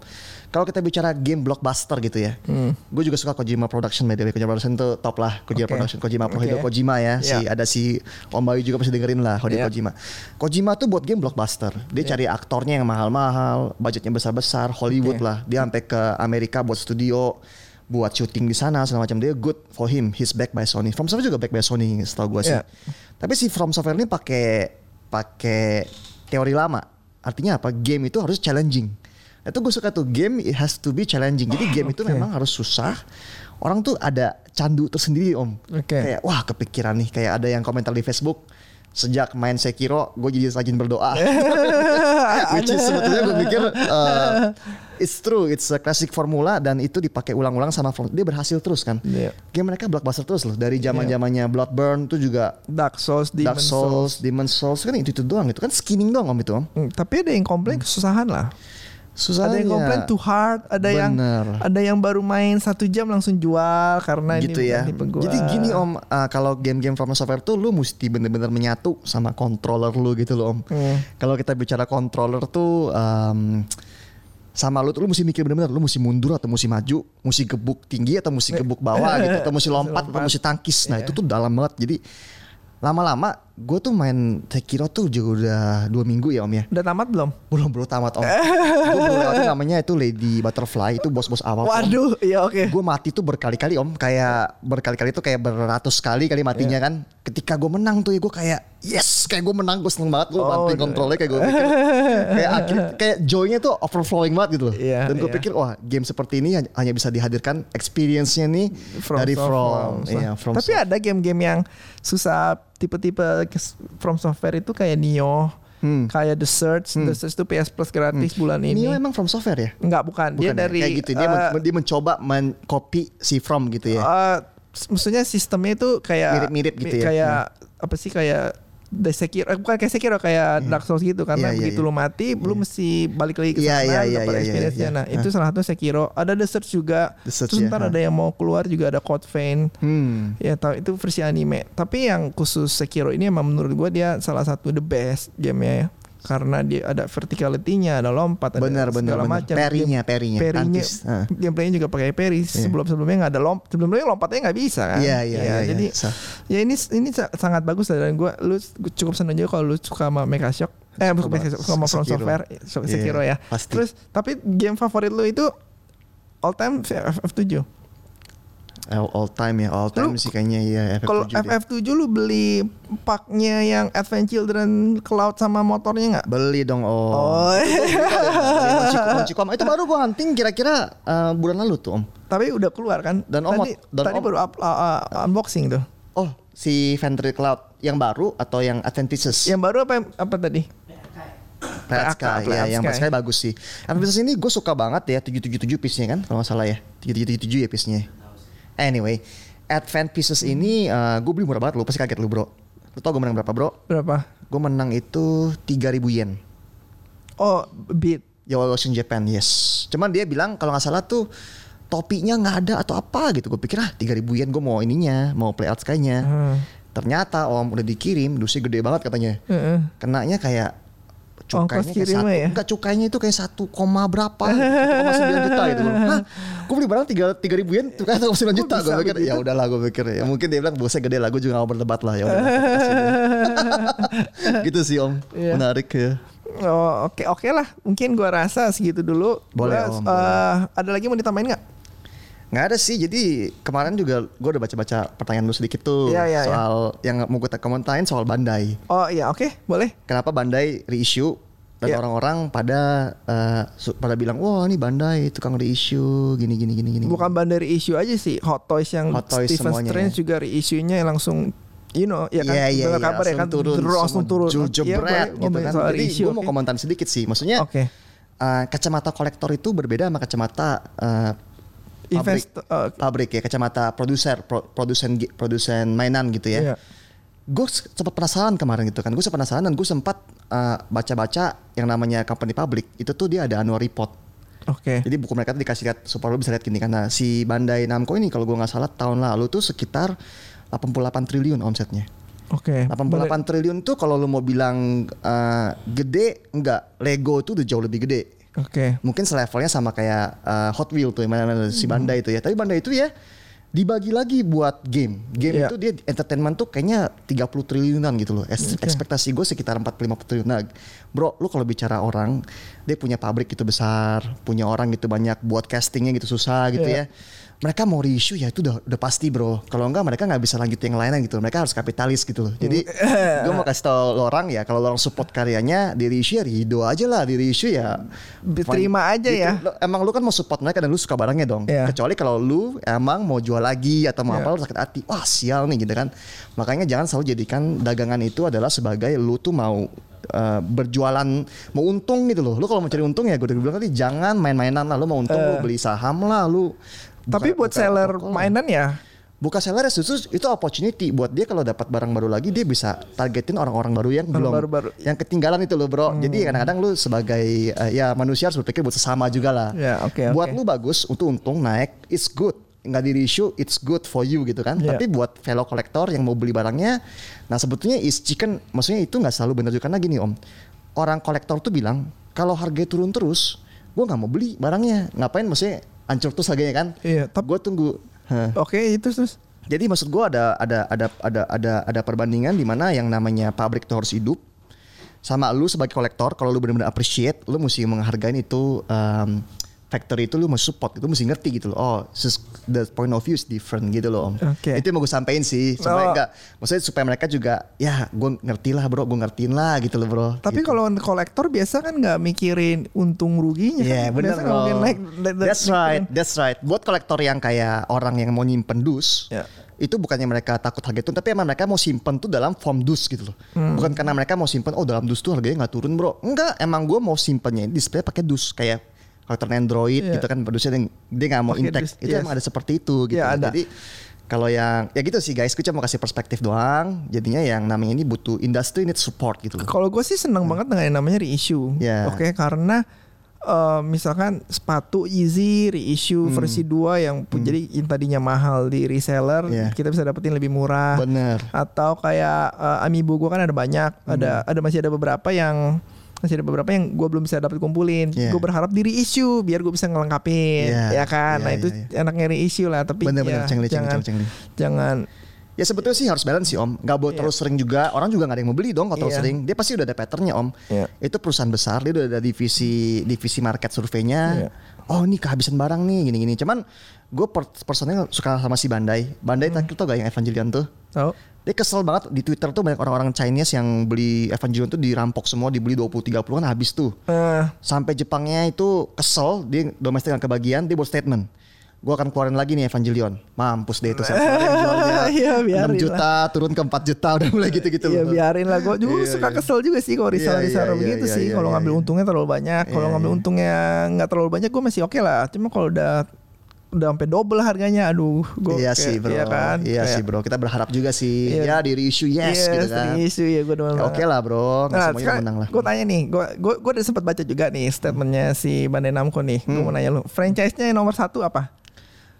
kalau kita bicara game blockbuster gitu ya, gue juga suka Kojima Production, by the way. Kojima Production tuh top lah, Kojima Oke. Production, Kojima Pro. Hideo Kojima ya. Si Ya. ada si Om Bayu juga pasti dengerin lah Hideo Ya. Kojima. Kojima tuh buat game blockbuster. Dia cari aktornya yang mahal-mahal, budgetnya besar-besar, Hollywood Oke. lah. Dia sampai ke Amerika buat studio, buat syuting di sana segala macam. Dia good for him. He's back by Sony. From Software juga back by Sony, setahu gue sih. Ya. Tapi si From Software ini pakai pakai teori lama. Artinya apa? Game itu harus challenging. Itu gue suka tuh game it has to be challenging. Jadi game itu Oke. memang harus susah. Orang tuh ada candu tersendiri om. Oke. Kayak wah kepikiran nih. Kayak ada yang komentar di Facebook. Sejak main Sekiro, gue jadi rajin berdoa. <laughs> Which is sebetulnya gue pikir uh, it's true, it's a classic formula dan itu dipakai ulang-ulang sama From. Dia berhasil terus kan. Iya. Game mereka blockbuster terus loh. Dari zaman zamannya Bloodborne tuh juga Dark Souls, Demon Dark Souls, Demon Souls kan itu itu doang itu kan skinning doang om itu om. Hmm, tapi ada yang komplain kesusahan lah. Susah ada yang komplain too hard, ada yang Bener. ada yang baru main satu jam langsung jual karena gitu ini ya. Jadi gini om, uh, kalau game-game From Software tuh lu mesti bener-bener menyatu sama controller lu gitu loh om. Hmm. Kalau kita bicara controller tuh um, sama lu tuh lu mesti mikir bener-bener lu mesti mundur atau mesti maju, mesti gebuk tinggi atau mesti gebuk bawah gitu atau <laughs> mesti lompat atau lompat. mesti tangkis. Nah Iya. itu tuh dalam banget. Jadi lama-lama gue tuh main Sekiro tuh juga udah dua minggu ya om ya. Udah tamat belum? Belum belum tamat om. <laughs> gue belum lewatin namanya itu Lady Butterfly itu bos-bos awal. Waduh, iya oke. Gue mati tuh berkali-kali om, kayak berkali-kali tuh kayak beratus kali kali matinya Iya. kan. Ketika gue menang tuh ya gue kayak yes, kayak gue menang gue seneng banget gue Oh, iya. kontrolnya kayak gue pikir <laughs> kayak akhir, kayak joy-nya tuh overflowing banget gitu loh. Iya, Dan gue iya. pikir wah game seperti ini hanya- bisa dihadirkan experience-nya nih dari from, Software. iya from Tapi ada game-game yang susah tipe-tipe kes- From Software itu kayak Nioh, Hmm. kayak The Search, The Search itu PS Plus gratis bulan ini. Neo emang from software ya? Enggak, bukan. Dia Bukan ya? dari kayak gitu dia, men- eh, dia mencoba mencopy si from gitu ya. eh, maksudnya sistemnya itu kayak Mirip-mirip gitu ya? Kayak apa sih kayak Sekiro, eh, bukan kayak Sekiro kayak Dark Souls gitu karena Iya, iya, begitu iya. lu mati, lu mesti balik lagi ke Iya, sana iya, iya, dapat iya, iya, experience-nya. iya. Nah, itu salah satu Sekiro. Ada The Search juga. The Search, Terus ya, ntar ha. ada yang mau keluar juga ada Code Vein. Hmm. Ya tahu itu versi anime. Tapi yang khusus Sekiro ini emang menurut gua dia salah satu the best gamenya ya. Karena dia ada verticality-nya, ada lompat, ada Benar segala macam. Perinya, perinya, Perinya. Ah. gameplaynya juga pakai peri. Sebelum-sebelumnya nggak ada lompat. Sebelumnya lompatnya nggak bisa kan. Iya, iya, iya, Jadi iya. Sa- ya ini ini sa- sangat bagus lah dan gua lu cukup seneng juga kalau lu suka sama Mecha Shock. Eh bukan Mecha Shock, sama From. Software, Shock- Iya, Sekiro ya. pasti. Terus tapi game favorit lu itu all time FF7. All, all time ya, all time Lu- sih kayaknya ya FF7 Kalau deh. FF7 lu beli paknya yang Advent Children Cloud sama motornya nggak? Beli dong oh. Oh. Moncicom itu baru gua hunting kira-kira eh, bulan lalu tuh om. Tapi udah keluar kan? Dan Om- tadi, dan tadi Om- baru up- uh, uh, unboxing tuh. Oh si Venture Cloud yang baru atau yang Adventitious? Yang baru apa apa tadi? Plat Sky, ya, yang. Plat Sky bagus sih. Adventitious ini gue suka banget ya 777 piece-nya kan kalau nggak salah ya. 777 ya piece-nya. Anyway, Advent Pieces ini gue beli murah banget lu pasti kaget lu bro. Lu tau gue menang berapa bro? Berapa? Gue menang itu 3000 yen. Oh, beat. Yawa Ocean Japan, yes. Cuman dia bilang kalau nggak salah tuh topinya nggak ada atau apa gitu. Gue pikir ah 3000 yen gue mau ininya, mau play out sky-nya. Hmm. Ternyata om udah dikirim, dusnya gede banget katanya. Heeh. Kenanya kayak cukainya kayak satu, ya? enggak cukainya itu kayak satu koma berapa, 1,9 juta gitu. <laughs> Hah, gue beli barang tiga tiga ribu yen, tuh kan satu sembilan juta. Gue pikir ya udahlah gue pikir ya mungkin dia bilang bosnya gede lah, gue juga gak mau berdebat lah ya <laughs> gitu sih om, Iya. menarik ya. Oh, oke oke lah. Mungkin gua rasa segitu dulu. Boleh, Gua, Om, eh, ada lagi mau ditambahin nggak? Nggak ada sih, jadi kemarin juga gue udah baca-baca pertanyaan lu sedikit tuh Iya, iya, iya. soal yang mau gue komentarin soal Bandai. Oh iya oke boleh. Kenapa Bandai reissue dan Iya. orang-orang pada su- pada bilang wah ini Bandai tukang reissue gini gini gini gini. Bukan bandar issue aja sih. Hot Toys yang Hot Toys Stephen semuanya Strange juga reissue-nya langsung you know ya kan iya dengar iya, kabar ya kan turun, langsung turun. jebret boleh gitu kan. soal Jadi gue mau komentar sedikit sih, maksudnya Oke. eh, kacamata kolektor itu berbeda sama kacamata eh, pabrik, Invest eh, pabrik ya, kacamata produser, pro- produsen produsen mainan gitu ya. iya. Gue sempat penasaran kemarin gitu kan, gue sempat penasaran dan gue sempat eh, baca-baca yang namanya company public itu tuh dia ada annual report. Oke. Jadi buku mereka tuh dikasih lihat supaya lo bisa lihat gini karena si Bandai Namco ini kalau gue nggak salah tahun lalu tuh sekitar 88 triliun omsetnya. Oke. 88 boleh. triliun tuh kalau lu mau bilang eh, gede enggak Lego tuh udah jauh lebih gede. Oke. Mungkin selevelnya sama kayak eh, Hot Wheel tuh yang mana si Bandai itu ya. Tapi Bandai itu ya dibagi lagi buat game. Game Iya. itu dia entertainment tuh kayaknya 30 triliunan gitu loh. Es- Oke. Ekspektasi gue sekitar 45 triliun. Nah, bro, lu kalau bicara orang, dia punya pabrik gitu besar, punya orang gitu banyak, buat castingnya gitu susah gitu Iya. ya. Mereka mau reissue ya itu udah udah pasti bro. Kalau enggak mereka nggak bisa lanjut yang lainnya gitu. Mereka harus kapitalis gitu loh. Jadi <laughs> gue mau kasih tau lo orang ya kalau orang support karyanya di reissue ya rido aja lah di reissue ya. Diterima aja Gitu. ya. Lo- emang lu kan mau support mereka dan lu suka barangnya dong. Iya. Kecuali kalau lu emang mau jual lagi atau mau Iya. apa lu sakit hati. Wah sial nih gitu kan. Makanya jangan selalu jadikan dagangan itu adalah sebagai lu tuh mau eh, berjualan mau untung gitu loh. Lu kalau mau cari untung ya gue udah bilang tadi jangan main-mainan lah. Lu mau untung lu beli saham lah lu. Tapi buka- buat buka seller lah. mainan ya Buka seller ya justru itu opportunity buat dia kalau dapat barang baru lagi dia bisa targetin orang-orang baru yang belum baru-baru. yang ketinggalan itu loh bro. Hmm. Jadi kadang-kadang lu sebagai eh, ya manusia harus berpikir buat sesama juga lah. Ya, oke, buat oke. lu bagus untuk untung naik it's good. Nggak di reissue it's good for you gitu kan. Ya. Tapi buat fellow kolektor yang mau beli barangnya, nah sebetulnya is chicken maksudnya itu nggak selalu benar juga karena gini om. Orang kolektor tuh bilang kalau harga turun terus, gue nggak mau beli barangnya. Ngapain maksudnya hancur terus harganya kan? Iya, tapi- Gue tunggu. Oke itu terus Jadi maksud gua ada ada ada ada ada ada perbandingan di mana yang namanya pabrik itu harus hidup sama lu sebagai kolektor kalau lu benar-benar appreciate lu mesti menghargai itu um, factory itu lu mesti support itu mesti ngerti gitu loh oh the point of view is different gitu loh om Oke. itu yang mau gue sampein sih supaya Oh. enggak maksudnya supaya mereka juga ya gue ngerti lah bro gue ngertiin lah gitu loh bro Tapi Gitu. kalau kolektor biasa kan nggak mikirin untung ruginya. Iya kan. benar bro. mungkin naik. naik- That's right, that's right. Buat kolektor yang kayak orang yang mau nyimpen dus, Ya. itu bukannya mereka takut harga turun, tapi emang mereka mau simpen tuh dalam form dus gitu loh. Hmm. Bukan karena mereka mau simpen, oh dalam dus tuh harganya nggak turun bro. Enggak, emang gue mau simpennya display pakai dus kayak kolektor Android Iya. gitu kan, dusnya dia, dia nggak mau intact. dus, Itu yes. emang ada seperti itu gitu. Iya, ada. Jadi kalau yang ya gitu sih guys, gue cuma mau kasih perspektif doang. Jadinya yang namanya ini butuh industry need support gitu. Kalau gue sih seneng banget dengan yang namanya reissue. Ya. Oke, karena eh, misalkan sepatu Easy reissue Hmm. versi 2 yang pu- jadi yang tadinya mahal di reseller, Ya. kita bisa dapetin lebih murah. Bener. Atau kayak eh, Amiibo gue kan ada banyak, ada Hmm. ada masih ada beberapa yang masih ada beberapa yang gue belum bisa dapat kumpulin. Yeah. Gue berharap di reissue biar gue bisa ngelengkapin, Yeah. ya kan. Yeah, nah itu yeah, enaknya reissue lah, tapi Bener-bener ya, cengli, cengli, jangan cengli. jangan Ya sebetulnya sih harus balance sih om. Gak boleh Iya. terlalu sering juga. Orang juga gak ada yang mau beli dong kalau terlalu Iya. sering. Dia pasti udah ada patternnya om. Iya. Itu perusahaan besar. Dia udah ada divisi divisi market surveinya. Iya. Oh ini kehabisan barang nih gini-gini. Cuman gue per personnya suka sama si Bandai. Bandai Hmm. tau gak yang Evangelion tuh? tahu. Dia kesel banget di Twitter tuh banyak orang-orang Chinese yang beli Evangelion tuh dirampok semua, dibeli 20-30 kan habis tuh. Eh, Sampai Jepangnya itu kesel, dia domestik yang kebagian, dia buat statement. Gue akan keluarin lagi nih Evangelion. Mampus deh itu saya keluarin jualnya <laughs> Iya, 6 biarin juta turun ke 4 juta udah mulai gitu-gitu Iya biarin lah gue juga Iya, suka iya. kesel juga sih kalau Iya, reseller iya, begitu iya, sih iya, kalau iya, ngambil iya. untungnya terlalu banyak kalau Iya, ngambil iya. untungnya nggak terlalu banyak gue masih oke lah cuma kalau udah udah sampai double harganya aduh gue Iya sih bro. iya kan Iya sih bro. Kita berharap juga sih. Iya. Ya di reissue yes, gitu kan. isu ya gue Ya, Oke banget. lah bro. Nggak Nah, semuanya menang lah. gue tanya nih, gue gue gue udah sempat baca juga nih statementnya si Bandai Namco nih. Gue Hmm. mau nanya lu, franchise-nya yang nomor satu apa?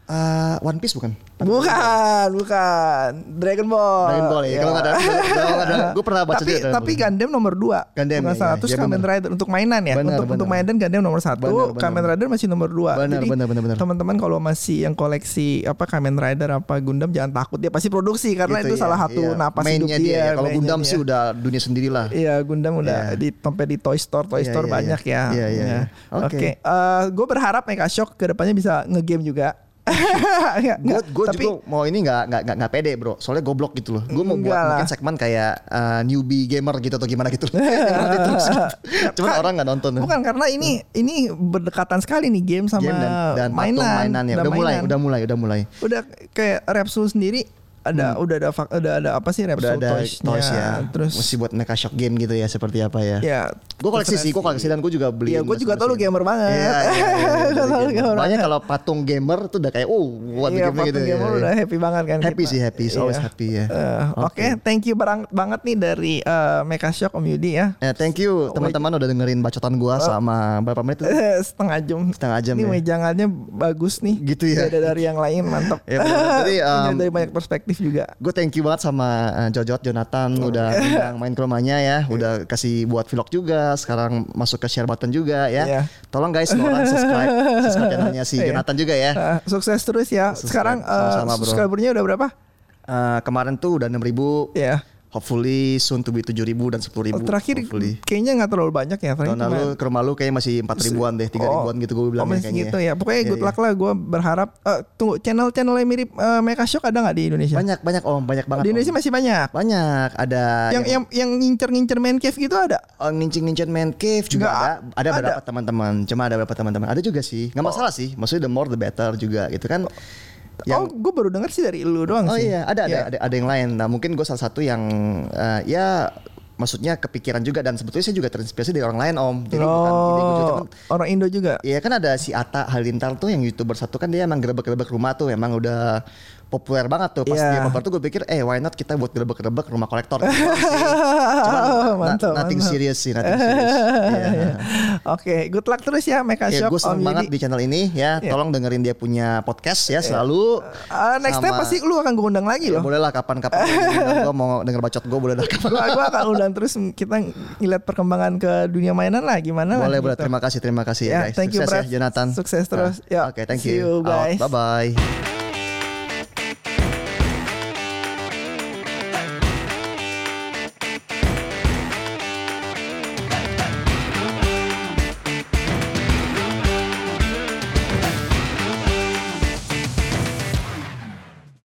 Uh, One Piece bukan? Bukan, bukan. Dragon Ball. Dragon Ball ya. Kalau nggak ada, kalau ada, gue pernah baca tapi, juga. Tapi Gundam nomor 2 Gundam, Bukan ya, satu ya, Kamen bener. Rider untuk mainan ya. Bener, untuk bener. untuk mainan Gundam nomor satu. Bener, bener. Kamen Rider masih nomor 2 Bener, Jadi bener, bener, bener. teman-teman kalau masih yang koleksi apa Kamen Rider apa Gundam jangan takut dia pasti produksi karena Gitu itu ya, salah satu iya. napas hidup Mainnya dia. dia. ya. Kalau mainnya Gundam dia. sih udah dunia sendiri lah. Iya Gundam udah Iya. di sampai di Toy Store Toy Iya, Store iya, banyak iya. ya. Iya, iya. Oke. Oke. gue berharap Mecha Shock ke depannya bisa ngegame juga. Gue nggak, gue tapi juga mau ini nggak nggak nggak pede bro. Soalnya goblok gitu loh. Gue mau buat lah. mungkin segmen kayak uh, newbie gamer gitu atau gimana gitu. <laughs> Terus gitu. Cuman orang nggak nonton. bukan karena ini ini berdekatan sekali nih game sama Game dan, dan mainan. mainannya. dan Udah mulai, mainan. udah mulai, udah mulai. Udah kayak Repsol sendiri ada udah ada udah ada apa sih Hmm. Repsol Udah ada toys ya. Terus Mesti buat Mecha Shock game gitu ya seperti apa ya. ya Gue koleksi sih, gue koleksi dan gue juga beli. Iya, gue juga tau lu gamer banget. Iya, iya, iya, iya, <laughs> gamer. gamer Makanya banget. kalau patung gamer tuh udah kayak, oh, buat Iya, game gitu. patung ya. gamer udah happy banget kan. Happy kita. sih, happy. It's always Iya. happy ya. Eh, Oke, Oke. thank you barang, banget nih dari eh, Mecha Shock Om Yudi ya. Ya, thank you teman-teman udah dengerin bacotan gua selama berapa menit tuh? <laughs> setengah jam. Setengah jam Ini ya. mejangannya bagus nih. Gitu ya. Beda dari yang lain, mantap. <laughs> Ya, bener. Jadi, um, dari banyak perspektif juga. Gue thank you banget sama uh, Jojot Jonathan udah <laughs> undang main ke rumahnya ya, udah kasih buat vlog juga, sekarang masuk ke share button juga ya. Iya. Tolong guys orang <laughs> subscribe, subscribe channelnya si Iya. Jonathan juga ya. Eh, sukses terus ya. Subscribe. Sekarang eh, bro. subscribernya udah berapa? Uh, kemarin tuh udah 6000 Ya. Hopefully soon to be 7000 dan 10000 Terakhir hopefully. kayaknya nggak terlalu banyak ya. Terakhir Tahun lalu ke rumah lu kayaknya masih 4 ribuan deh, 3 ribuan gitu gue oh, bilang masih kayaknya. gitu ya. Pokoknya Iya, good luck lah. Gue berharap. eh, tunggu channel-channel yang mirip eh, Mecha Shock ada nggak di Indonesia? Banyak banyak om, banyak banget. di Om. Indonesia masih banyak. banyak. Ada yang yang yang ngincer-ngincer main cave gitu ada. Oh, ngincing-ngincing man cave juga Nggak, ada. Ada ada. Oh. beberapa teman-teman. Cuma ada beberapa teman-teman. Ada juga sih. Nggak masalah sih. Maksudnya the more the better juga gitu kan. oh, gue baru dengar sih dari lu doang Oh sih. iya, ada ada, Iya. ada ada yang lain. Nah, mungkin gue salah satu yang eh, ya maksudnya kepikiran juga dan sebetulnya saya juga terinspirasi dari orang lain om. Jadi bukan ide gue juga, Oh, orang Indo juga. Iya kan ada si Ata Halilintar tuh yang youtuber satu kan dia emang gerebek-gerebek rumah tuh emang udah populer banget tuh pas Iya. dia populer tuh gue pikir eh why not kita buat gerebek-gerebek rumah kolektor <laughs> gitu. Cuman na- Mantap, nothing mantap. serious sih nothing serious. <laughs> Iya. Oke, good luck terus ya Mecha Ya, Shock gue Om seneng banget Yudi. di channel ini ya. Iya. Tolong dengerin dia punya podcast ya selalu. Ah, next time pasti lu akan gue undang lagi Ya, loh. boleh lah kapan-kapan gue <laughs> mau denger bacot gue boleh lah gua akan undang terus kita ngeliat perkembangan ke dunia mainan lah gimana lah. Boleh boleh gitu. terima kasih terima kasih Ya, ya guys. thank you, Sukses Brad. ya Jonathan. Sukses terus. Nah, Ya, Oke thank see you, you. guys. Bye bye.